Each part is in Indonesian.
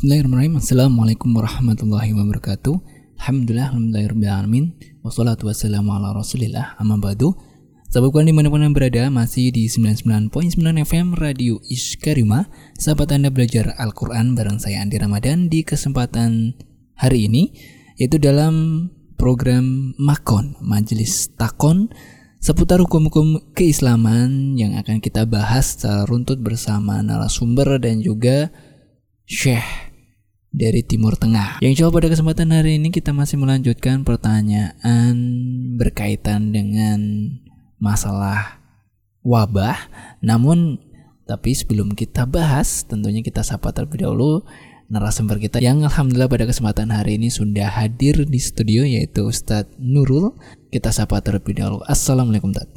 Bismillahirrahmanirrahim. Assalamualaikum warahmatullahi wabarakatuh. Alhamdulillah, alhamdulillahirrahmanirrahim. Wassalatu wassalamu ala rasulillah. Amma ba'du. Sahabat Quran di mana pun anda berada, masih di 99.9 FM Radio Iskarima. Sahabat anda belajar Al-Quran bareng saya Andi Ramadan di kesempatan hari ini, yaitu dalam program Makon, Majelis Takon, seputar hukum-hukum keislaman yang akan kita bahas secara runtut bersama narasumber dan juga Syekh dari Timur Tengah. Yang coba pada kesempatan hari ini kita masih melanjutkan pertanyaan berkaitan dengan masalah wabah. Namun tapi sebelum kita bahas, tentunya kita sapa terlebih dahulu narasumber kita yang alhamdulillah pada kesempatan hari ini sudah hadir di studio yaitu Ustadz Nurul. Kita sapa terlebih dahulu. Assalamualaikum Ustadz.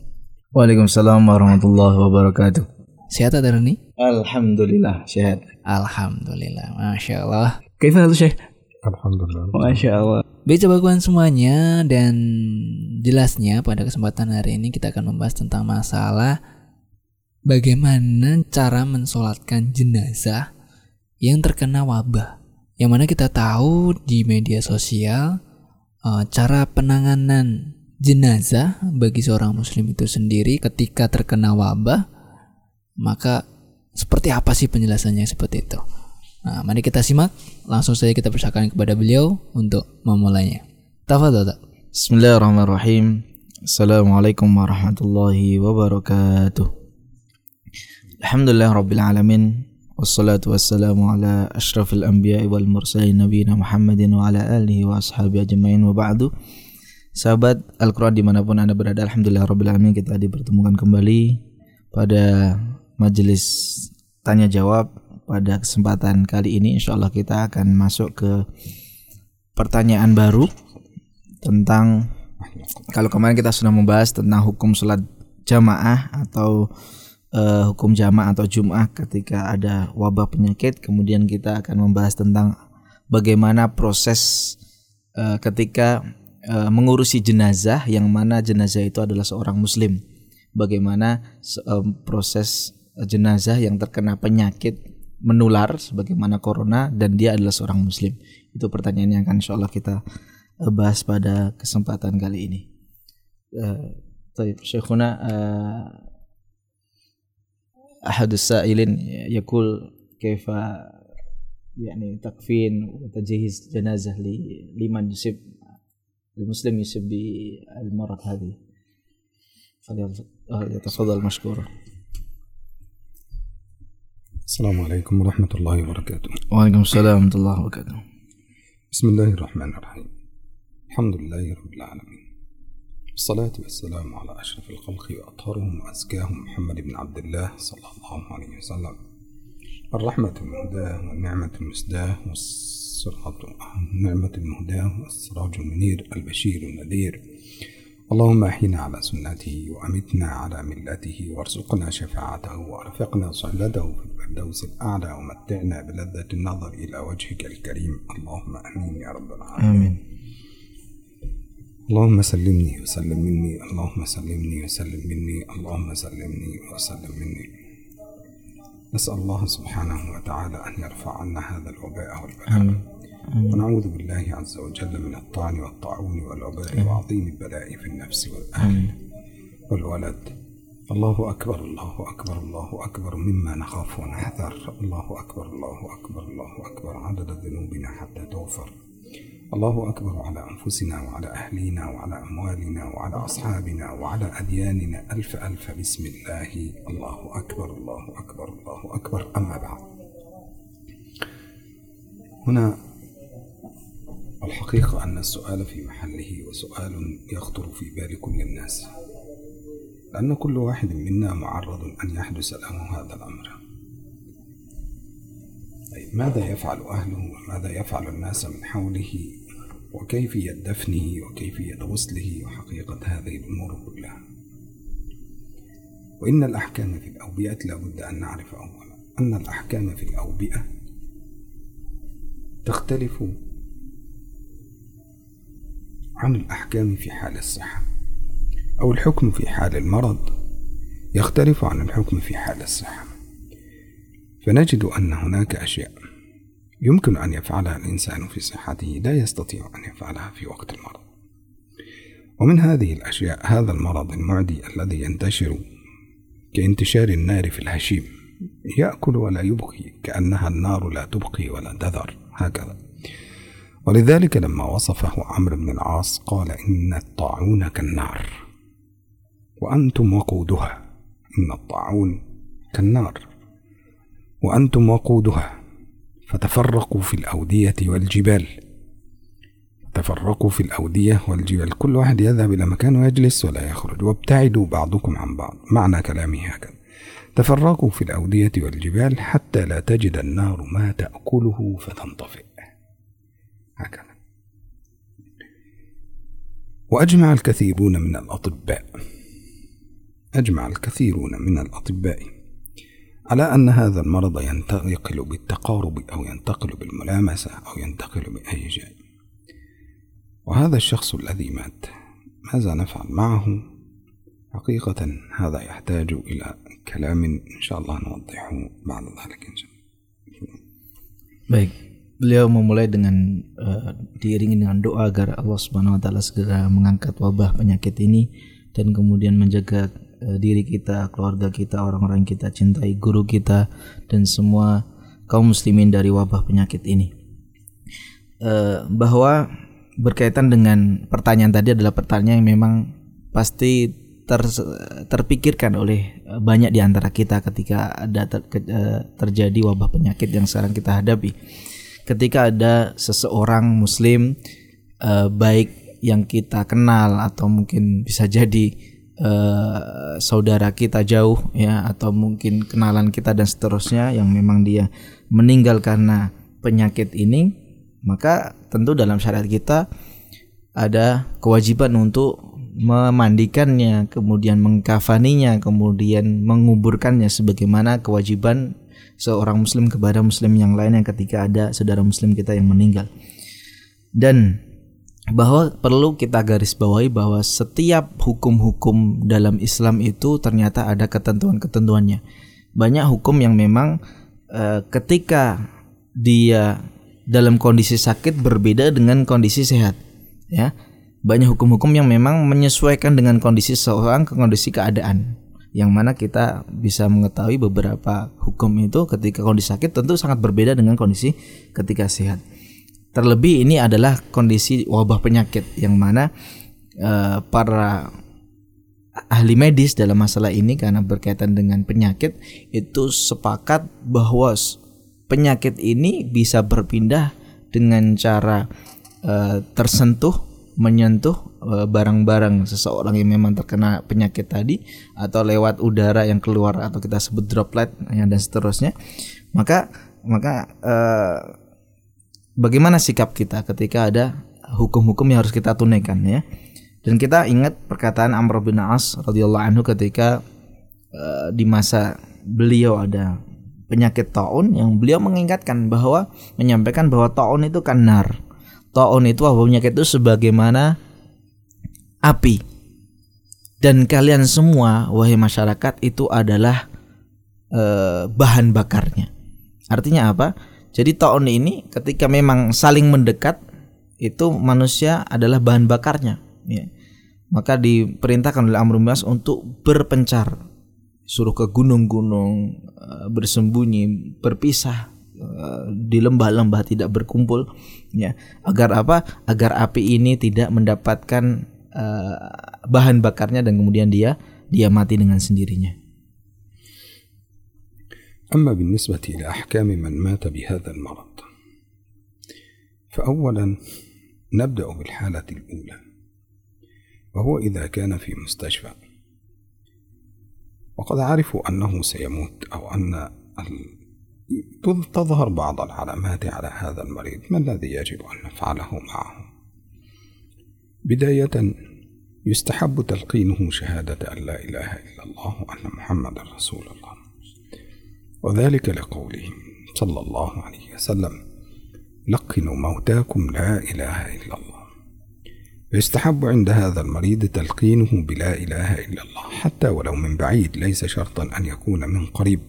Waalaikumsalam warahmatullahi wabarakatuh. Sehat Ustadz ini? Alhamdulillah sehat. Alhamdulillah, masya Allah. Kaifa Syekh? Alhamdulillah. Masya Allah. Baik coba semuanya dan jelasnya pada kesempatan hari ini kita akan membahas tentang masalah bagaimana cara mensolatkan jenazah yang terkena wabah. Yang mana kita tahu di media sosial eh, cara penanganan jenazah bagi seorang muslim itu sendiri ketika terkena wabah maka seperti apa sih penjelasannya seperti itu. Nah, mari kita simak. Langsung saja kita persilakan kepada beliau untuk memulainya. Tafadhol. Bismillahirrahmanirrahim. Assalamualaikum warahmatullahi wabarakatuh. Alhamdulillah rabbil alamin. Wassalatu wassalamu ala ashrafil anbiya wal mursalin nabiyina Muhammadin wa ala alihi wa ashabi ajmain wa ba'du. Sahabat Al-Quran di mana pun anda berada Alhamdulillah Rabbil Alamin kita dipertemukan kembali pada majelis tanya jawab pada kesempatan kali ini insya Allah kita akan masuk ke pertanyaan baru tentang kalau kemarin kita sudah membahas tentang hukum sholat jamaah atau uh, hukum jamaah atau jum'ah ketika ada wabah penyakit. Kemudian kita akan membahas tentang bagaimana proses uh, ketika uh, mengurusi jenazah yang mana jenazah itu adalah seorang muslim. Bagaimana uh, proses jenazah yang terkena penyakit menular sebagaimana corona dan dia adalah seorang muslim? Itu pertanyaan yang akan insya Allah kita eh, bahas pada kesempatan kali ini. طيب شيخنا أحد السائلين يقول كيف يعني تكفين وتجهيز جنازة لمن يصيب المسلم يصيب بالمرض هذه فليتفضل مشكورا السلام عليكم ورحمة الله وبركاته. وعليكم السلام ورحمة الله وبركاته. بسم الله الرحمن الرحيم. الحمد لله رب العالمين. الصلاة والسلام على أشرف الخلق وأطهرهم وأزكاهم محمد بن عبد الله صلى الله عليه وسلم. الرحمة المهداة والنعمة المسداة والسرعة النعمة المهداة والسراج المنير البشير النذير. اللهم أحينا على سنته وأمتنا على ملته وارزقنا شفاعته وأرفقنا صحبته في الفردوس الأعلى ومتعنا بلذة النظر إلى وجهك الكريم. اللهم آمين يا رب العالمين. آمين. اللهم سلمني وسلم مني. اللهم سلمني وسلم مني. اللهم سلمني وسلم مني. نسأل الله سبحانه وتعالى أن يرفع عنا هذا الوباء والبلاء. ونعوذ بالله عز وجل من الطعن والطاعون والوباء وعظيم البلاء في النفس والأهل والولد. الله أكبر الله أكبر الله أكبر. مما نخاف ونحذر. الله أكبر الله أكبر الله أكبر. عدد ذنوبنا حتى تغفر الله أكبر على أنفسنا وعلى أهلينا وعلى أموالنا وعلى أصحابنا وعلى أدياننا. ألف ألف بسم الله. الله أكبر الله أكبر الله أكبر. أما بعد. هنا الحقيقة أن السؤال في محله وسؤال يخطر في بال كل الناس لأن كل واحد منا معرض أن يحدث له هذا الأمر. طيب ماذا يفعل أهله وماذا يفعل الناس من حوله وكيفية دفنه وكيفية غسله وحقيقة هذه الأمور كلها؟ وإن الأحكام في الأوبئة لابد أن نعرف أولا أن الأحكام في الأوبئة تختلف عن الأحكام في حال الصحة أو الحكم في حال المرض يختلف عن الحكم في حال الصحة. فنجد أن هناك أشياء يمكن أن يفعلها الإنسان في صحته لا يستطيع أن يفعلها في وقت المرض. ومن هذه الأشياء هذا المرض المعدي الذي ينتشر كانتشار النار في الهشيم يأكل ولا يبقي كأنها النار لا تبقي ولا تذر هكذا. ولذلك لما وصفه عمرو بن العاص قال إن الطاعون كالنار. وأنتم وقودها. إن الطاعون كالنار. وأنتم وقودها. فتفرقوا في الأودية والجبال. تفرقوا في الأودية والجبال. كل واحد يذهب إلى مكان ويجلس ولا يخرج. وابتعدوا بعضكم عن بعض. معنى كلامه هكذا. تفرقوا في الأودية والجبال حتى لا تجد النار ما تأكله فتنطفئ. هكذا. وأجمع الكثيرون من الأطباء. أجمع الكثيرون من الأطباء. على أن هذا المرض ينتقل بالتقارب أو ينتقل بالملامسة أو ينتقل بأي شيء. وهذا الشخص الذي مات ماذا نفعل معه؟ حقيقة هذا يحتاج إلى كلام إن شاء الله نوضحه بعد ذلك إن شاء الله. Baik, beliau memulai dengan uh, diiringi dengan doa agar Allah Subhanahu wa taala segera mengangkat wabah penyakit ini dan kemudian menjaga uh, diri kita, keluarga kita, orang-orang kita cintai, guru kita dan semua kaum muslimin dari wabah penyakit ini. Uh, bahwa berkaitan dengan pertanyaan tadi adalah pertanyaan yang memang pasti ter, terpikirkan oleh eh, banyak di antara kita ketika ada ter, terjadi wabah penyakit yang sekarang kita hadapi. Ketika ada seseorang muslim uh, baik yang kita kenal atau mungkin bisa jadi uh, saudara kita jauh ya atau mungkin kenalan kita dan seterusnya yang memang dia meninggal karena penyakit ini maka tentu dalam syariat kita ada kewajiban untuk memandikannya, kemudian mengkafaninya, kemudian menguburkannya sebagaimana kewajiban seorang muslim kepada muslim yang lain yang ketika ada saudara muslim kita yang meninggal. Dan bahwa perlu kita garis bawahi bahwa setiap hukum-hukum dalam Islam itu ternyata ada ketentuan-ketentuannya. Banyak hukum yang memang e, ketika dia dalam kondisi sakit berbeda dengan kondisi sehat, ya banyak hukum-hukum yang memang menyesuaikan dengan kondisi seseorang ke kondisi keadaan yang mana kita bisa mengetahui beberapa hukum itu ketika kondisi sakit tentu sangat berbeda dengan kondisi ketika sehat. Terlebih ini adalah kondisi wabah penyakit yang mana uh, para ahli medis dalam masalah ini karena berkaitan dengan penyakit itu sepakat bahwa penyakit ini bisa berpindah dengan cara uh, tersentuh menyentuh eh, barang-barang seseorang yang memang terkena penyakit tadi atau lewat udara yang keluar atau kita sebut droplet ya, dan seterusnya. Maka maka eh, bagaimana sikap kita ketika ada hukum-hukum yang harus kita tunaikan ya? Dan kita ingat perkataan Amr bin As radhiyallahu anhu ketika eh, di masa beliau ada penyakit taun yang beliau mengingatkan bahwa menyampaikan bahwa taun itu kan nar Ta'un itu wabah penyakit itu sebagaimana api. Dan kalian semua wahai masyarakat itu adalah e, bahan bakarnya. Artinya apa? Jadi ta'un ini ketika memang saling mendekat itu manusia adalah bahan bakarnya. Ya. Maka diperintahkan oleh Amr Mas untuk berpencar, suruh ke gunung-gunung, eh, bersembunyi, berpisah Eh, di lembah-lembah tidak berkumpul ya agar apa agar api ini tidak mendapatkan uh, bahan bakarnya dan kemudian dia dia mati dengan sendirinya أما بالنسبة إلى أحكام من مات بهذا المرض فأولا نبدأ بالحالة الأولى وهو إذا كان في مستشفى وقد عرفوا أنه سيموت أو أن تظهر بعض العلامات على هذا المريض. ما الذي يجب أن نفعله معه؟ بداية يستحب تلقينه شهادة أن لا إله إلا الله وأن محمد رسول الله. وذلك لقوله صلى الله عليه وسلم لقنوا موتاكم لا إله إلا الله. ويستحب عند هذا المريض تلقينه بلا إله إلا الله. حتى ولو من بعيد ليس شرطا أن يكون من قريب.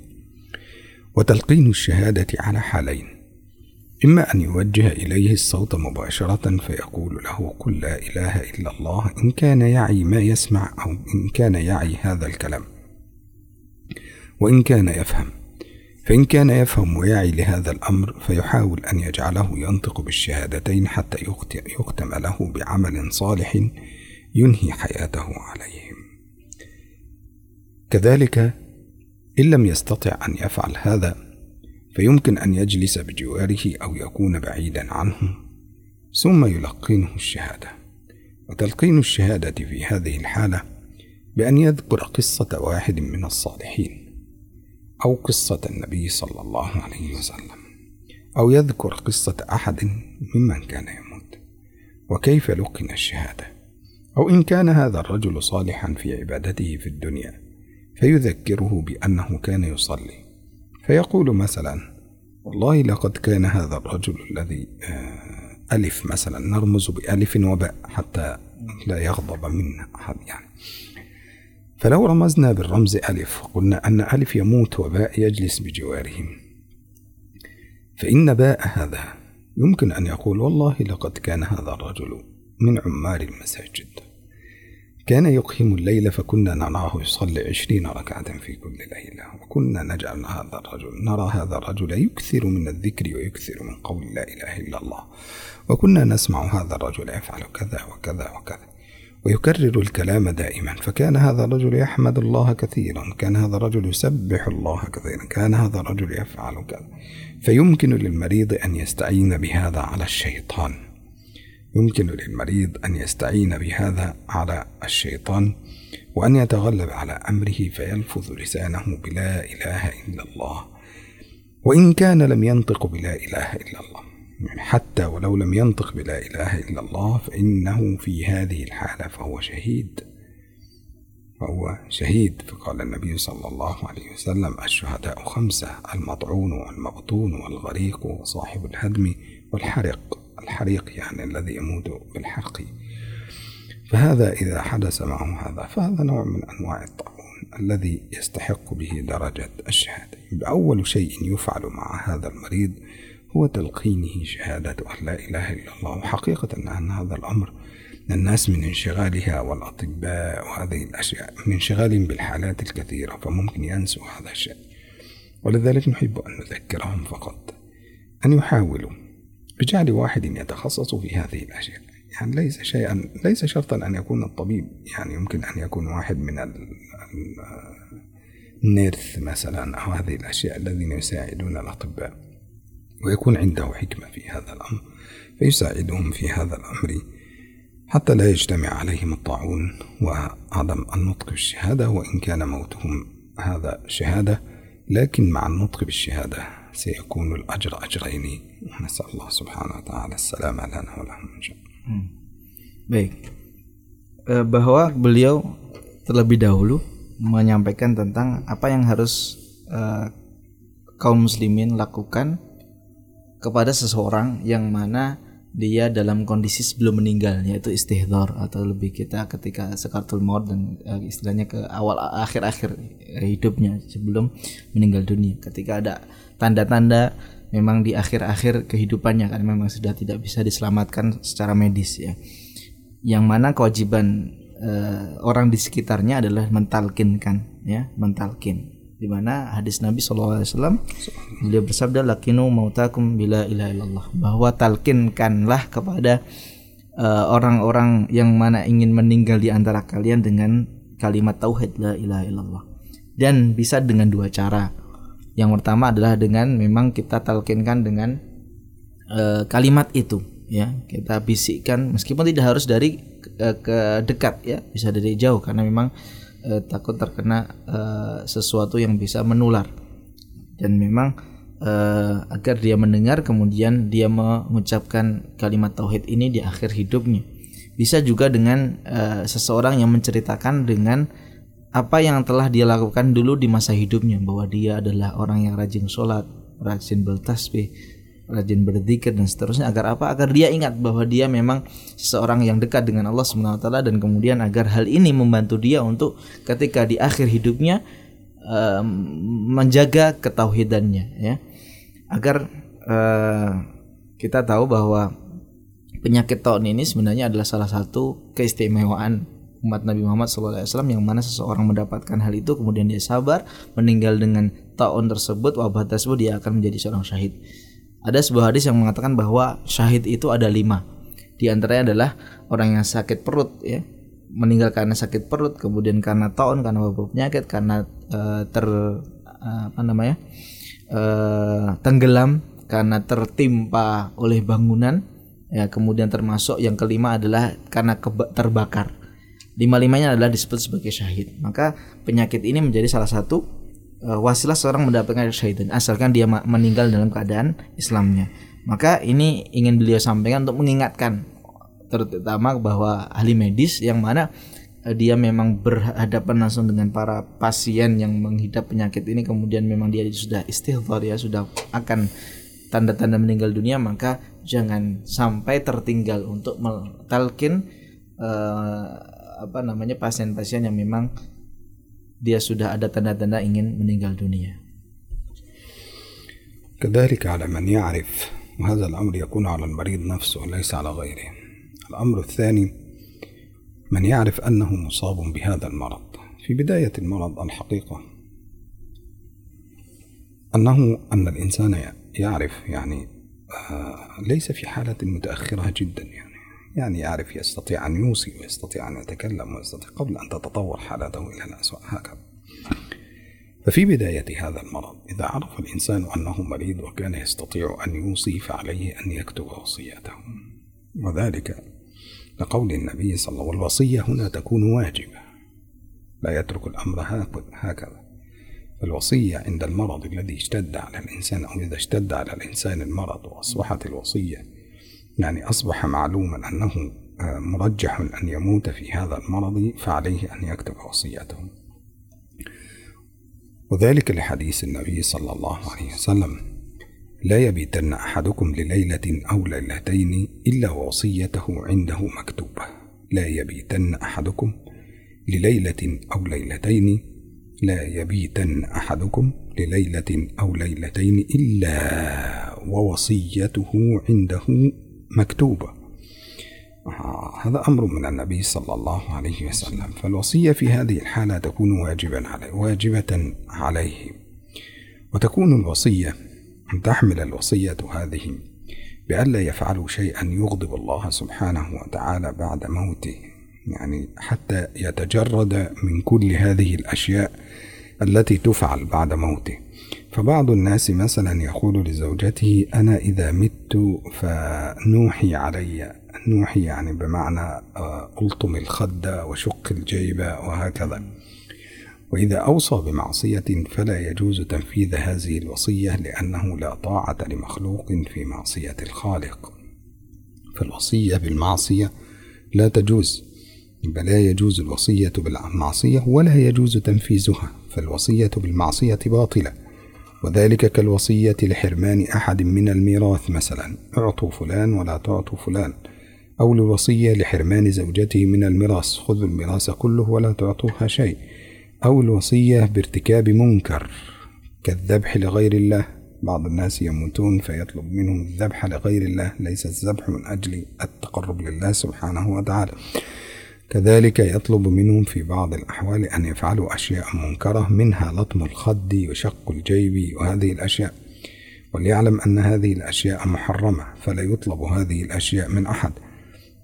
وتلقين الشهادة على حالين. إما أن يوجه إليه الصوت مباشرة فيقول له قل لا إله إلا الله إن كان يعي ما يسمع أو إن كان يعي هذا الكلام. وإن كان يفهم فإن كان يفهم ويعي لهذا الأمر فيحاول أن يجعله ينطق بالشهادتين حتى يختم له بعمل صالح ينهي حياته عليهم. كذلك إن لم يستطع أن يفعل هذا فيمكن أن يجلس بجواره أو يكون بعيدا عنه ثم يلقنه الشهادة. وتلقين الشهادة في هذه الحالة بأن يذكر قصة واحد من الصالحين أو قصة النبي صلى الله عليه وسلم أو يذكر قصة أحد ممن كان يموت. وكيف لقن الشهادة؟ أو إن كان هذا الرجل صالحا في عبادته في الدنيا فيذكره بأنه كان يصلي. فيقول مثلا والله لقد كان هذا الرجل الذي آه، ألف مثلا نرمز بألف وباء حتى لا يغضب منا أحد يعني. فلو رمزنا بالرمز ألف وقلنا أن ألف يموت وباء يجلس بجوارهم. فإن باء هذا يمكن أن يقول والله لقد كان هذا الرجل من عمار المساجد. كان يقيم الليل فكنا نراه يصلي عشرين ركعة في كل ليلة وكنا نجعل هذا الرجل نرى هذا الرجل يكثر من الذكر ويكثر من قول لا إله إلا الله. وكنا نسمع هذا الرجل يفعل كذا وكذا وكذا. ويكرر الكلام دائما فكان هذا الرجل يحمد الله كثيرا كان هذا الرجل يسبح الله كثيرا كان هذا الرجل يفعل كذا. فيمكن للمريض أن يستعين بهذا على الشيطان. يمكن للمريض أن يستعين بهذا على الشيطان وأن يتغلب على أمره فيلفظ لسانه بلا إله إلا الله. وإن كان لم ينطق بلا إله إلا الله يعني حتى ولو لم ينطق بلا إله إلا الله فإنه في هذه الحالة فهو شهيد. فهو شهيد فقال النبي صلى الله عليه وسلم الشهداء خمسة المطعون والمبطون والغريق وصاحب الهدم والحرق. الحريق يعني الذي يموت بالحرق. فهذا إذا حدث معه هذا فهذا نوع من أنواع الطاعون الذي يستحق به درجة الشهادة. أول شيء يفعل مع هذا المريض هو تلقينه شهادة أن لا إله إلا الله وحقيقة أن هذا الأمر الناس من انشغالها والأطباء وهذه الأشياء من انشغالهم بالحالات الكثيرة فممكن ينسوا هذا الشيء. ولذلك نحب أن نذكرهم فقط أن يحاولوا بجعل واحد يتخصص في هذه الأشياء. يعني ليس شيئا ليس شرطا أن يكون الطبيب. يعني يمكن أن يكون واحد من النيرث مثلا أو هذه الأشياء الذين يساعدون الأطباء. ويكون عنده حكمة في هذا الأمر فيساعدهم في هذا الأمر. حتى لا يجتمع عليهم الطاعون. وعدم النطق بالشهادة وإن كان موتهم هذا شهادة لكن مع النطق بالشهادة سيكون الأجر أجرين. ونسأل الله سبحانه وتعالى السلامة لنا ولهم إن شاء الله Baik, bahwa beliau terlebih dahulu menyampaikan tentang apa yang harus uh, kaum muslimin lakukan kepada seseorang yang mana dia dalam kondisi sebelum meninggal yaitu istihdar atau lebih kita ketika sekartul maut dan uh, istilahnya ke awal akhir-akhir hidupnya sebelum meninggal dunia ketika ada tanda-tanda memang di akhir-akhir kehidupannya kan memang sudah tidak bisa diselamatkan secara medis ya. Yang mana kewajiban uh, orang di sekitarnya adalah mentalkinkan ya mentalkin. Di mana hadis Nabi SAW beliau bersabda lakinu mautakum bila ilaha illallah. Bahwa talkinkanlah kepada eh, orang-orang uh, yang mana ingin meninggal di antara kalian dengan kalimat tauhid la ilaha illallah. Dan bisa dengan dua cara yang pertama adalah dengan memang kita talkinkan dengan uh, kalimat itu ya. Kita bisikkan meskipun tidak harus dari uh, ke dekat ya. Bisa dari jauh karena memang eh, takut terkena eh, sesuatu yang bisa menular. Dan memang eh, agar dia mendengar kemudian dia mengucapkan kalimat tauhid ini di akhir hidupnya. Bisa juga dengan eh, seseorang yang menceritakan dengan apa yang telah dia lakukan dulu di masa hidupnya bahwa dia adalah orang yang rajin sholat, rajin bertasbih, rajin berzikir dan seterusnya agar apa? Agar dia ingat bahwa dia memang seseorang yang dekat dengan Allah Subhanahu wa taala dan kemudian agar hal ini membantu dia untuk ketika di akhir hidupnya uh, menjaga ketauhidannya ya. Agar uh, kita tahu bahwa penyakit taun ini sebenarnya adalah salah satu keistimewaan umat Nabi Muhammad SAW yang mana seseorang mendapatkan hal itu kemudian dia sabar meninggal dengan taun tersebut wabah tersebut dia akan menjadi seorang syahid. Ada sebuah hadis yang mengatakan bahwa syahid itu ada lima. Di antaranya adalah orang yang sakit perut ya. Meninggal karena sakit perut kemudian karena taun karena wabah penyakit karena uh, ter uh, apa namanya uh, tenggelam karena tertimpa oleh bangunan ya. Kemudian termasuk yang kelima adalah karena terbakar lima limanya adalah disebut sebagai syahid. Maka penyakit ini menjadi salah satu uh, wasilah seorang mendapatkan syahidan asalkan dia meninggal dalam keadaan Islamnya. Maka ini ingin beliau sampaikan untuk mengingatkan terutama bahwa ahli medis yang mana uh, dia memang berhadapan langsung dengan para pasien yang menghidap penyakit ini kemudian memang dia sudah istighfar ya sudah akan tanda-tanda meninggal dunia maka jangan sampai tertinggal untuk mentalkin uh, apa namanya pasien-pasien yang memang dia sudah ada tanda-tanda ingin meninggal dunia. كذلك على من يعرف وهذا الأمر يكون على المريض نفسه وليس على غيره. الأمر الثاني من يعرف أنه مصاب بهذا المرض. في بداية المرض الحقيقة أنه أن الإنسان يعرف يعني آه، ليس في حالة متأخرة جدا يعني. يعني يعرف يستطيع أن يوصي ويستطيع أن يتكلم ويستطيع قبل أن تتطور حالته إلى الأسوأ هكذا ففي بداية هذا المرض إذا عرف الإنسان أنه مريض وكان يستطيع أن يوصي فعليه أن يكتب وصيته. وذلك لقول النبي صلى الله عليه وسلم والوصية هنا تكون واجبة لا يترك الأمر هكذا. الوصية عند المرض الذي اشتد على الإنسان أو إذا اشتد على الإنسان المرض وأصبحت الوصية يعني أصبح معلوما أنه آه، مرجح أن يموت في هذا المرض فعليه أن يكتب وصيته. وذلك لحديث النبي صلى الله عليه وسلم لا يبيتن أحدكم لليلة أو ليلتين إلا وصيته عنده مكتوبة. لا يبيتن أحدكم لليلة أو ليلتين لا يبيتن أحدكم لليلة أو ليلتين إلا ووصيته عنده مكتوبة. هذا أمر من النبي صلى الله عليه وسلم فالوصية في هذه الحالة تكون واجبا عليه واجبة عليه. وتكون الوصية أن تحمل الوصية هذه بألا يفعلوا شيئا يغضب الله سبحانه وتعالى بعد موته يعني حتى يتجرد من كل هذه الأشياء التي تفعل بعد موته. فبعض الناس مثلا يقول لزوجته أنا إذا مت فنوحي علي. نوحي يعني بمعنى آه، ألطم الخد وشق الجيب وهكذا. وإذا أوصى بمعصية فلا يجوز تنفيذ هذه الوصية لأنه لا طاعة لمخلوق في معصية الخالق. فالوصية بالمعصية لا تجوز لا يجوز الوصية بالمعصية ولا يجوز تنفيذها. فالوصية بالمعصية باطلة. وذلك كالوصية لحرمان أحد من الميراث مثلا أعطوا فلان ولا تعطوا فلان. أو الوصية لحرمان زوجته من الميراث خذوا الميراث كله ولا تعطوها شيء. أو الوصية بارتكاب منكر كالذبح لغير الله. بعض الناس يموتون فيطلب منهم الذبح لغير الله ليس الذبح من أجل التقرب لله سبحانه وتعالى. كذلك يطلب منهم في بعض الأحوال أن يفعلوا أشياء منكرة منها لطم الخد وشق الجيب وهذه الأشياء. وليعلم أن هذه الأشياء محرمة فلا يطلب هذه الأشياء من أحد.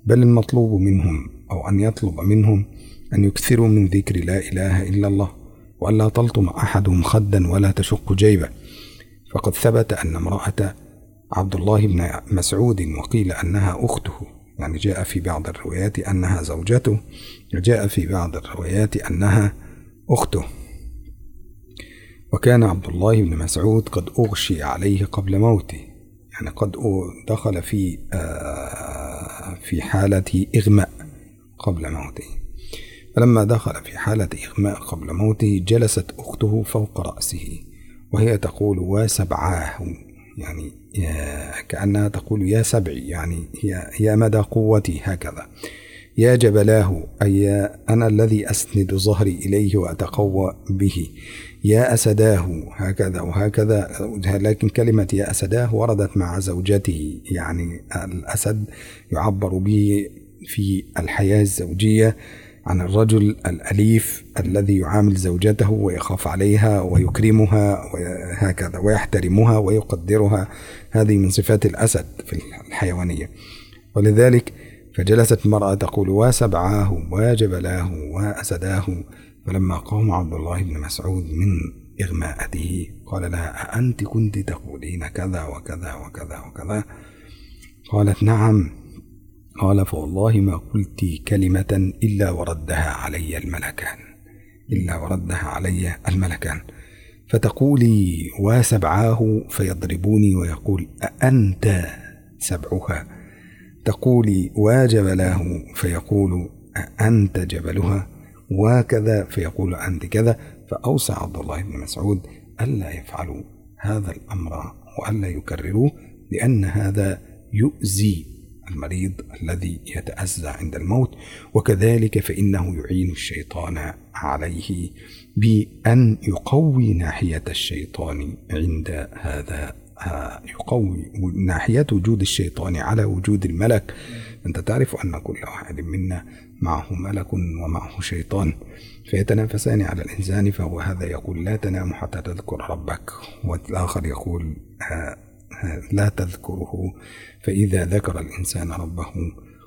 بل المطلوب منهم أو أن يطلب منهم أن يكثروا من ذكر لا إله إلا الله وألا تلطم أحدهم خدا ولا تشق جيبه. فقد ثبت أن امرأة عبد الله بن مسعود وقيل أنها أخته. يعني جاء في بعض الروايات أنها زوجته وجاء في بعض الروايات أنها أخته. وكان عبد الله بن مسعود قد أغشي عليه قبل موته يعني قد دخل في آه، في حالة إغماء قبل موته. فلما دخل في حالة إغماء قبل موته جلست أخته فوق رأسه وهي تقول وسبعاه يعني كأنها تقول يا سبعي يعني هي يا مدى قوتي هكذا. يا جبلاه أي أنا الذي أسند ظهري إليه وأتقوى به. يا أسداه هكذا وهكذا. لكن كلمة يا أسداه وردت مع زوجته يعني الأسد يعبر به في الحياة الزوجية. عن الرجل الأليف الذي يعامل زوجته ويخاف عليها ويكرمها وهكذا ويحترمها ويقدرها. هذه من صفات الأسد في الحيوانية. ولذلك فجلست المرأة تقول وسبعاه وجبلاه وأسداه فلما قام عبد الله بن مسعود من إغماءته قال لها أأنت كنت تقولين كذا وكذا وكذا وكذا؟ قالت نعم قال فوالله ما قلت كلمة إلا وردها علي الملكان إلا وردها علي الملكان. فتقولي وسبعاه فيضربوني ويقول أأنت سبعها؟ تقولي وجبلاه فيقول أأنت جبلها؟ وكذا فيقول أنت كذا. فأوصى عبد الله بن مسعود ألا يفعلوا هذا الأمر وألا يكرروه لأن هذا يؤذي المريض الذي يتأذى عند الموت وكذلك فإنه يعين الشيطان عليه بأن يقوي ناحية الشيطان عند هذا يقوي ناحية وجود الشيطان على وجود الملك. أنت تعرف أن كل واحد منا معه ملك ومعه شيطان فيتنافسان على الإنسان فهو هذا يقول لا تنام حتى تذكر ربك والآخر يقول لا تذكره فإذا ذكر الإنسان ربه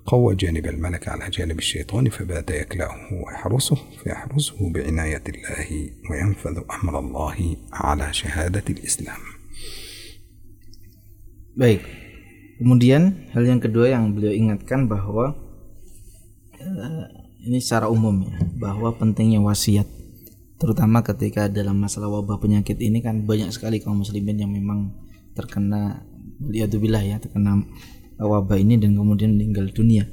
قوى جانب الملك على جانب الشيطان فبات يكلأه ويحرسه فيحرسه بعناية الله وينفذ أمر الله على شهادة الإسلام Baik. Kemudian hal yang kedua yang beliau ingatkan bahwa uh, ini secara umum ya, bahwa pentingnya wasiat terutama ketika dalam masalah wabah penyakit ini kan banyak sekali kaum muslimin yang memang terkena bilah ya terkena wabah ini dan kemudian meninggal dunia.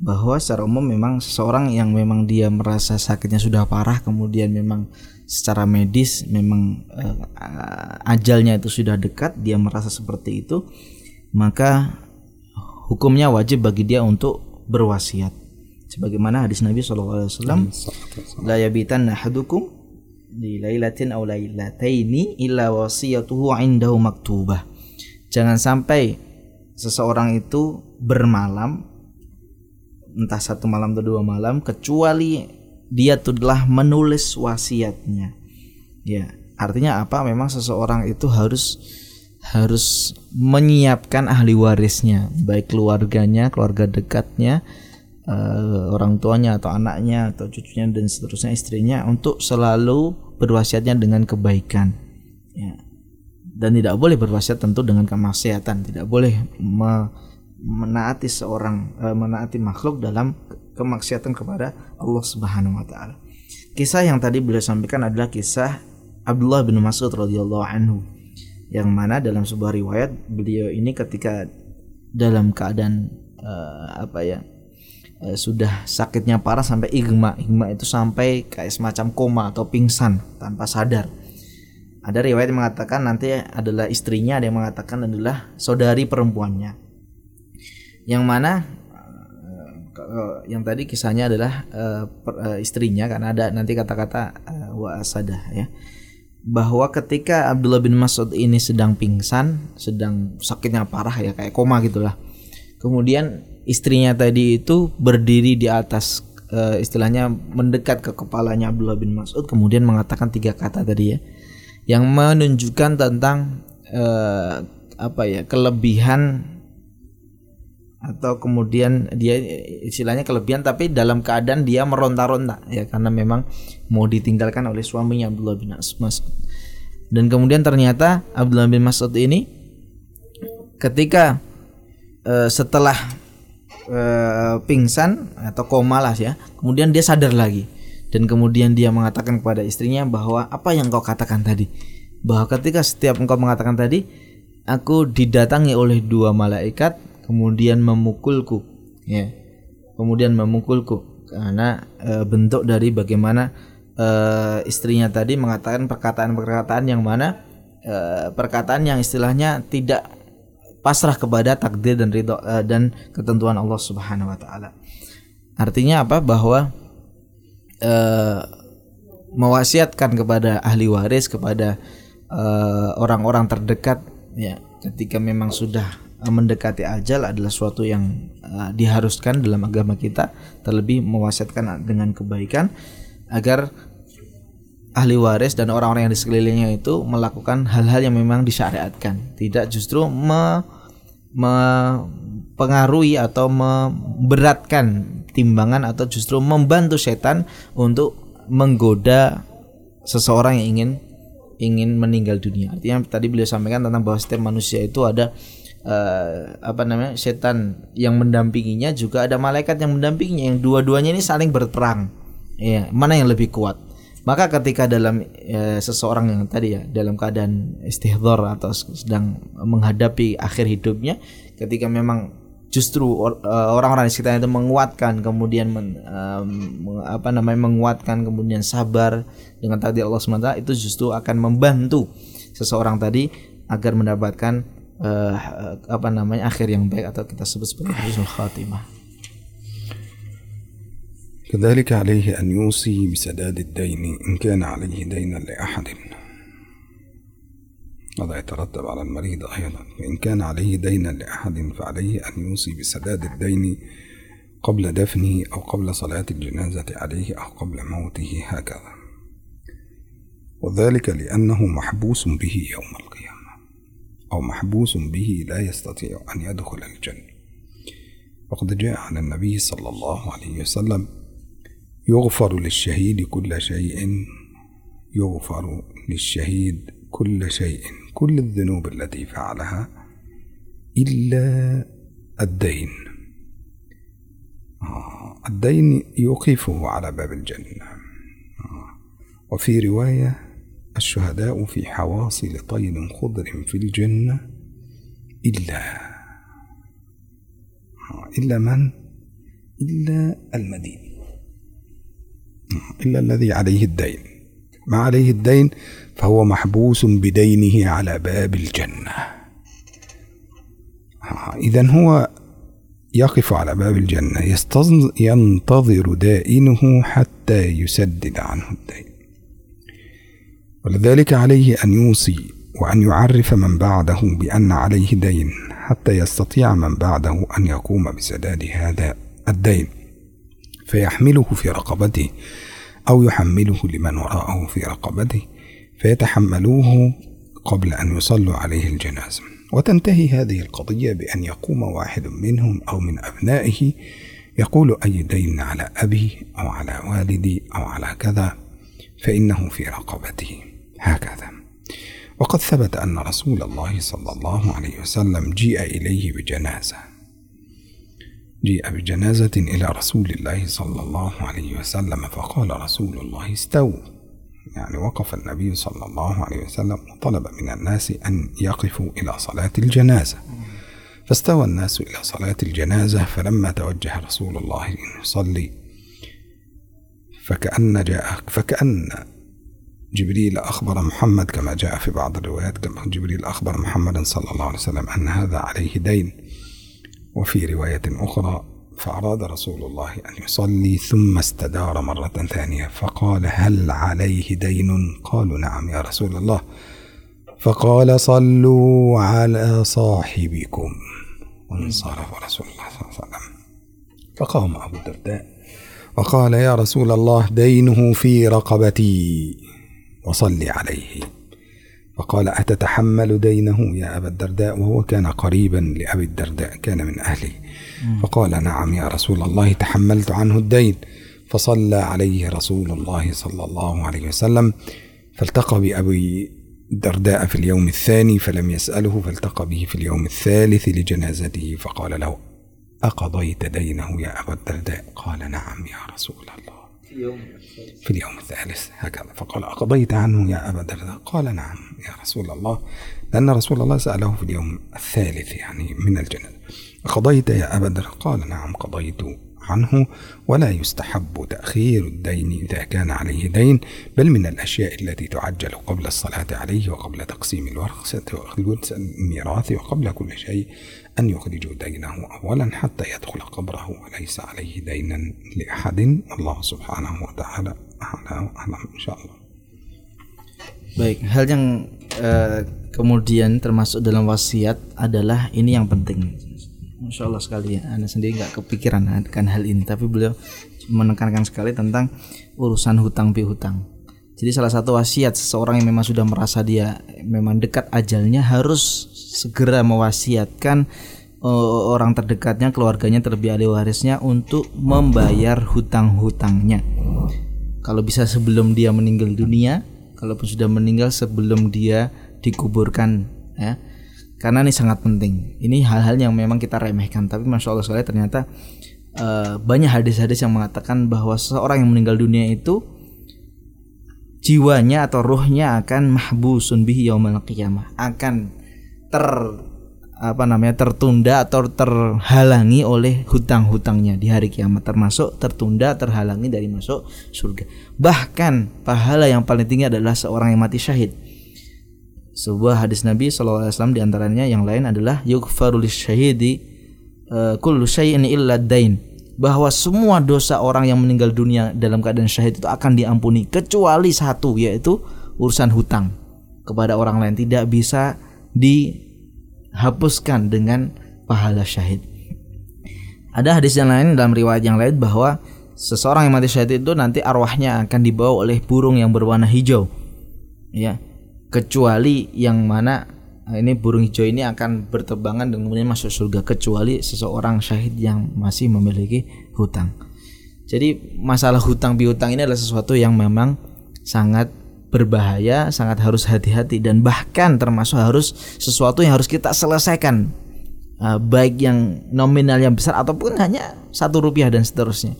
Bahwa secara umum memang seseorang yang memang dia merasa sakitnya sudah parah kemudian memang secara medis memang uh, ajalnya itu sudah dekat dia merasa seperti itu maka hukumnya wajib bagi dia untuk berwasiat. Sebagaimana hadis Nabi SAW la yabitan ahadukum di lailatin aw lailataini illa wasiyatuhu indahu maktubah jangan sampai seseorang itu bermalam entah satu malam atau dua malam kecuali dia telah menulis wasiatnya. Ya, artinya apa? Memang seseorang itu harus harus menyiapkan ahli warisnya, baik keluarganya, keluarga dekatnya, uh, orang tuanya atau anaknya atau cucunya dan seterusnya istrinya untuk selalu berwasiatnya dengan kebaikan. Ya. Dan tidak boleh berwasiat tentu dengan kemaksiatan, tidak boleh me menaati seorang e, menaati makhluk dalam kemaksiatan kepada Allah Subhanahu wa taala. Kisah yang tadi beliau sampaikan adalah kisah Abdullah bin Mas'ud radhiyallahu anhu yang mana dalam sebuah riwayat beliau ini ketika dalam keadaan e, apa ya e, sudah sakitnya parah sampai igma. Igma itu sampai kayak semacam koma atau pingsan tanpa sadar. Ada riwayat yang mengatakan nanti adalah istrinya ada yang mengatakan adalah saudari perempuannya. Yang mana uh, yang tadi kisahnya adalah uh, istrinya karena ada nanti kata-kata wa ya. Bahwa ketika Abdullah bin Mas'ud ini sedang pingsan, sedang sakitnya parah ya kayak koma gitulah. Kemudian istrinya tadi itu berdiri di atas uh, istilahnya mendekat ke kepalanya Abdullah bin Mas'ud kemudian mengatakan tiga kata tadi ya yang menunjukkan tentang uh, apa ya kelebihan atau kemudian dia istilahnya kelebihan tapi dalam keadaan dia meronta-ronta ya karena memang mau ditinggalkan oleh suaminya Abdullah bin Mas'ud. Dan kemudian ternyata Abdullah bin Mas'ud ini ketika uh, setelah uh, pingsan atau koma lah ya, kemudian dia sadar lagi. Dan kemudian dia mengatakan kepada istrinya bahwa apa yang kau katakan tadi. Bahwa ketika setiap engkau mengatakan tadi aku didatangi oleh dua malaikat kemudian memukulku ya. Kemudian memukulku karena e, bentuk dari bagaimana e, istrinya tadi mengatakan perkataan-perkataan yang mana e, perkataan yang istilahnya tidak pasrah kepada takdir dan ridho e, dan ketentuan Allah Subhanahu wa taala. Artinya apa? Bahwa e, mewasiatkan kepada ahli waris kepada eh, orang-orang terdekat ya ketika memang sudah mendekati ajal adalah suatu yang eh, diharuskan dalam agama kita terlebih mewasiatkan dengan kebaikan agar ahli waris dan orang-orang yang di sekelilingnya itu melakukan hal-hal yang memang disyariatkan tidak justru me, mempengaruhi atau memberatkan timbangan atau justru membantu setan untuk menggoda seseorang yang ingin ingin meninggal dunia. Artinya tadi beliau sampaikan tentang bahwa setiap manusia itu ada uh, apa namanya setan yang mendampinginya juga ada malaikat yang mendampinginya yang dua-duanya ini saling berperang. Ya, mana yang lebih kuat? Maka ketika dalam e, seseorang yang tadi ya dalam keadaan istihdhar atau sedang menghadapi akhir hidupnya ketika memang justru uh, orang-orang di sekitar itu menguatkan kemudian men, um, apa namanya menguatkan kemudian sabar dengan takdir Allah SWT itu justru akan membantu seseorang tadi agar mendapatkan uh, apa namanya akhir yang baik atau kita sebut sebagai husnul khatimah. كذلك عليه أن يوصي بسداد الدين إن كان عليه دينا لأحد. هذا يترتب على المريض أيضا. فإن كان عليه دينا لأحد فعليه أن يوصي بسداد الدين قبل دفنه أو قبل صلاة الجنازة عليه أو قبل موته هكذا. وذلك لأنه محبوس به يوم القيامة أو محبوس به لا يستطيع أن يدخل الجنة. وقد جاء عن النبي صلى الله عليه وسلم يغفر للشهيد كل شيء. يغفر للشهيد كل شيء. كل الذنوب التي فعلها إلا الدين. آه الدين يوقفه على باب الجنة. آه وفي رواية الشهداء في حواصل طير خضر في الجنة إلا آه إلا من؟ إلا المدين. إلا الذي عليه الدين. ما عليه الدين فهو محبوس بدينه على باب الجنة. إذا هو يقف على باب الجنة. ينتظر دائنه حتى يسدد عنه الدين. ولذلك عليه أن يوصي وأن يعرف من بعده بأن عليه دين حتى يستطيع من بعده أن يقوم بسداد هذا الدين. فيحمله في رقبته أو يحمله لمن وراءه في رقبته فيتحملوه قبل أن يصلوا عليه الجنازة. وتنتهي هذه القضية بأن يقوم واحد منهم أو من أبنائه يقول أي دين على أبي أو على والدي أو على كذا فإنه في رقبته. هكذا. وقد ثبت أن رسول الله صلى الله عليه وسلم جيء إليه بجنازة. جيء بجنازة إلى رسول الله صلى الله عليه وسلم فقال رسول الله استووا. يعني وقف النبي صلى الله عليه وسلم وطلب من الناس أن يقفوا إلى صلاة الجنازة. فاستوى الناس إلى صلاة الجنازة فلما توجه رسول الله يصلي فكأن جاء فكأن جبريل أخبر محمد كما جاء في بعض الروايات كما جبريل أخبر محمدا صلى الله عليه وسلم أن هذا عليه دين. وفي رواية أخرى فأراد رسول الله أن يصلي ثم استدار مرة ثانية فقال هل عليه دين؟ قالوا نعم يا رسول الله. فقال صلوا على صاحبكم. وانصرف رسول الله صلى الله عليه وسلم. فقام أبو الدرداء وقال يا رسول الله دينه في رقبتي وصلي عليه. فقال أتتحمل دينه يا أبا الدرداء؟ وهو كان قريبا لأبي الدرداء كان من أهله فقال نعم يا رسول الله تحملت عنه الدين. فصلى عليه رسول الله صلى الله عليه وسلم فالتقى بأبي الدرداء في اليوم الثاني فلم يسأله فالتقى به في اليوم الثالث لجنازته. فقال له أقضيت دينه يا أبا الدرداء؟ قال نعم يا رسول الله. في اليوم الثالث. هكذا. فقال أقضيت عنه يا أبا الدرداء قال نعم يا رسول الله. لأن رسول الله سأله في اليوم الثالث يعني من الجنازة قضيت يا أبا الدرداء قال نعم قضيت. عنه ولا يستحب تأخير الدين إذا كان عليه دين بل من الأشياء التي تعجل قبل الصلاة عليه وقبل تقسيم الورثة الميراث وقبل كل شيء أن يخرجوا دينه أولا حتى يدخل قبره وليس عليه دينا لأحد الله سبحانه وتعالى أعلم إن شاء الله Baik, hal yang uh, kemudian termasuk dalam wasiat adalah ini yang penting. Masya Allah sekali ya, Anda sendiri nggak kepikiran akan hal ini, tapi beliau menekankan sekali tentang urusan hutang piutang. Jadi salah satu wasiat seseorang yang memang sudah merasa dia memang dekat ajalnya harus segera mewasiatkan uh, orang terdekatnya, keluarganya, terlebih ahli warisnya untuk membayar hutang-hutangnya. Kalau bisa sebelum dia meninggal dunia, kalaupun sudah meninggal sebelum dia dikuburkan ya karena ini sangat penting. Ini hal-hal yang memang kita remehkan. Tapi masya Allah sekali ternyata uh, banyak hadis-hadis yang mengatakan bahwa seseorang yang meninggal dunia itu jiwanya atau ruhnya akan mahbusun bihi yaumal qiyamah. Akan ter apa namanya tertunda atau terhalangi oleh hutang-hutangnya di hari kiamat. Termasuk tertunda terhalangi dari masuk surga. Bahkan pahala yang paling tinggi adalah seorang yang mati syahid sebuah hadis Nabi SAW di antaranya yang lain adalah yukfarul syahidi uh, kullu syai'in illa dain bahwa semua dosa orang yang meninggal dunia dalam keadaan syahid itu akan diampuni kecuali satu yaitu urusan hutang kepada orang lain tidak bisa di hapuskan dengan pahala syahid. Ada hadis yang lain dalam riwayat yang lain bahwa seseorang yang mati syahid itu nanti arwahnya akan dibawa oleh burung yang berwarna hijau. Ya. Kecuali yang mana nah ini burung hijau ini akan berterbangan dan kemudian masuk surga kecuali seseorang syahid yang masih memiliki hutang. Jadi masalah hutang piutang ini adalah sesuatu yang memang sangat berbahaya, sangat harus hati-hati dan bahkan termasuk harus sesuatu yang harus kita selesaikan uh, baik yang nominal yang besar ataupun hanya satu rupiah dan seterusnya.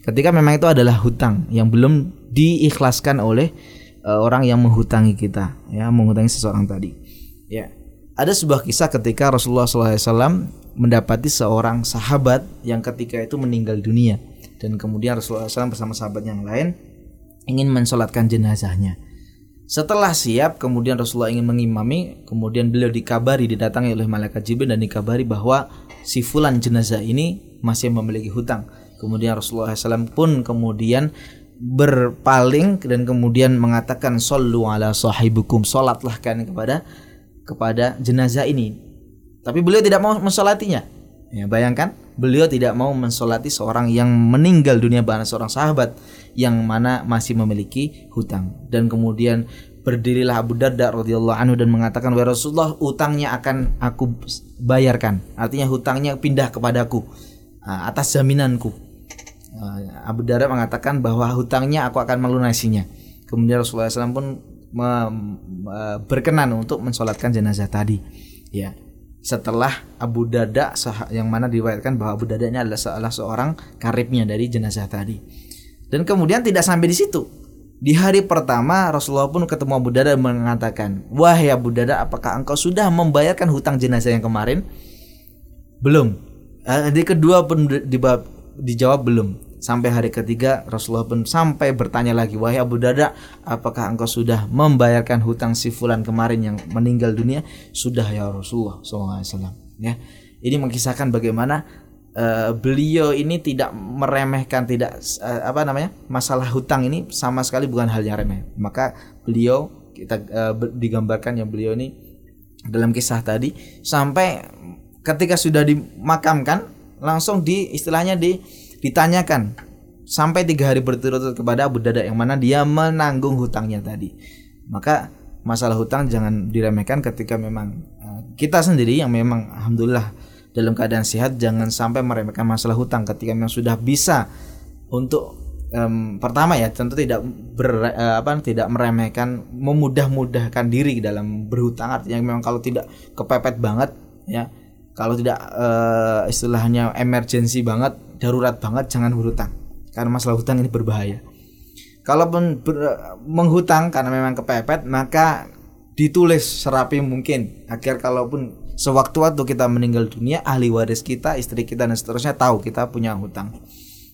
Ketika memang itu adalah hutang yang belum diikhlaskan oleh uh, orang yang menghutangi kita, ya menghutangi seseorang tadi. Ya, ada sebuah kisah ketika Rasulullah SAW mendapati seorang sahabat yang ketika itu meninggal dunia dan kemudian Rasulullah SAW bersama sahabat yang lain ingin mensolatkan jenazahnya. Setelah siap, kemudian Rasulullah ingin mengimami, kemudian beliau dikabari didatangi oleh malaikat Jibril dan dikabari bahwa si fulan jenazah ini masih memiliki hutang. Kemudian Rasulullah SAW pun kemudian berpaling dan kemudian mengatakan sallu ala sahibukum salatlah kan kepada kepada jenazah ini. Tapi beliau tidak mau mensolatinya. Ya, bayangkan beliau tidak mau mensolati seorang yang meninggal dunia bahkan seorang sahabat yang mana masih memiliki hutang dan kemudian berdirilah Abu Darda radhiyallahu anhu dan mengatakan wahai Rasulullah utangnya akan aku bayarkan artinya hutangnya pindah kepadaku ah, atas jaminanku Abu Darda mengatakan bahwa hutangnya aku akan melunasinya kemudian Rasulullah SAW pun berkenan untuk mensolatkan jenazah tadi ya setelah Abu Dada yang mana diriwayatkan bahwa Abu Dada ini adalah salah seorang karibnya dari jenazah tadi. Dan kemudian tidak sampai di situ. Di hari pertama Rasulullah pun ketemu Abu Dada dan mengatakan, "Wahai Abu Dada, apakah engkau sudah membayarkan hutang jenazah yang kemarin?" Belum. Eh, di kedua pun dijawab belum. Sampai hari ketiga Rasulullah pun sampai bertanya lagi, "Wahai Abu Darda, apakah engkau sudah membayarkan hutang si fulan kemarin yang meninggal dunia?" "Sudah ya Rasulullah SAW." Ya. Ini mengisahkan bagaimana uh, beliau ini tidak meremehkan tidak uh, apa namanya? masalah hutang ini sama sekali bukan hal yang remeh. Maka beliau kita uh, digambarkan yang beliau ini dalam kisah tadi sampai ketika sudah dimakamkan langsung di istilahnya di ditanyakan sampai tiga hari berturut-turut kepada Abu Dada yang mana dia menanggung hutangnya tadi. Maka masalah hutang jangan diremehkan ketika memang uh, kita sendiri yang memang alhamdulillah dalam keadaan sehat jangan sampai meremehkan masalah hutang ketika memang sudah bisa untuk um, pertama ya tentu tidak ber, uh, apa tidak meremehkan memudah-mudahkan diri dalam berhutang artinya memang kalau tidak kepepet banget ya kalau tidak uh, istilahnya emergency banget darurat banget jangan berhutang. Karena masalah hutang ini berbahaya. Kalaupun ber, menghutang karena memang kepepet maka ditulis serapi mungkin. Agar kalaupun sewaktu-waktu kita meninggal dunia ahli waris kita istri kita dan seterusnya tahu kita punya hutang.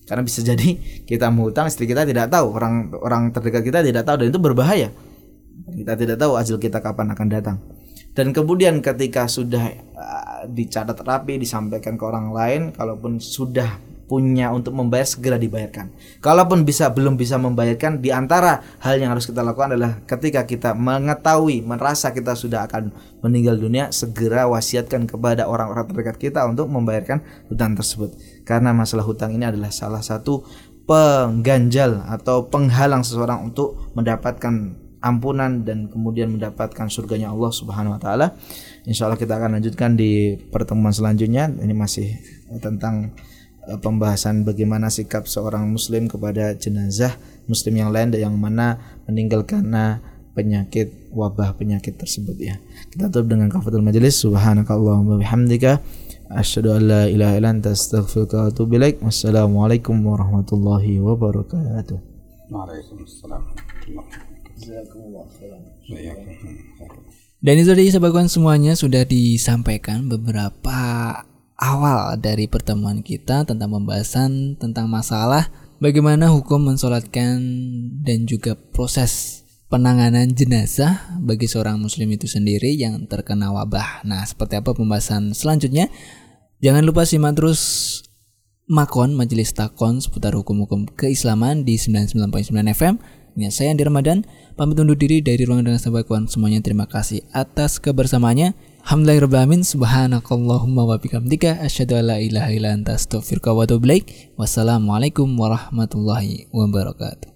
Karena bisa jadi kita mau hutang istri kita tidak tahu. Orang orang terdekat kita tidak tahu dan itu berbahaya. Kita tidak tahu ajal kita kapan akan datang. Dan kemudian ketika sudah uh, dicatat rapi disampaikan ke orang lain kalaupun sudah punya untuk membayar segera dibayarkan. Kalaupun bisa belum bisa membayarkan di antara hal yang harus kita lakukan adalah ketika kita mengetahui merasa kita sudah akan meninggal dunia segera wasiatkan kepada orang-orang terdekat kita untuk membayarkan hutang tersebut. Karena masalah hutang ini adalah salah satu pengganjal atau penghalang seseorang untuk mendapatkan ampunan dan kemudian mendapatkan surganya Allah Subhanahu wa taala. Insya Allah kita akan lanjutkan di pertemuan selanjutnya. Ini masih tentang pembahasan bagaimana sikap seorang muslim kepada jenazah muslim yang lain yang mana meninggal karena penyakit wabah penyakit tersebut ya. Kita tutup dengan kafatul majelis subhanakallahumma bihamdika asyhadu an la ilaha illa anta astaghfiruka wa atubu ilaik. Wassalamualaikum warahmatullahi wabarakatuh. Waalaikumsalam. Dan itu tadi sahabat semuanya sudah disampaikan beberapa awal dari pertemuan kita tentang pembahasan tentang masalah bagaimana hukum mensolatkan dan juga proses penanganan jenazah bagi seorang muslim itu sendiri yang terkena wabah. Nah, seperti apa pembahasan selanjutnya? Jangan lupa simak terus Makon Majelis Takon seputar hukum-hukum keislaman di 99.9 FM. Ini saya Andi Ramadan, pamit undur diri dari ruang dengan sahabat semuanya. Terima kasih atas kebersamaannya. Alhamdulillahirrahmanirrahim. Subhanakallahumma wa bihamdika Asyadu ala ilaha ila anta astaghfirka wa Wassalamualaikum warahmatullahi wabarakatuh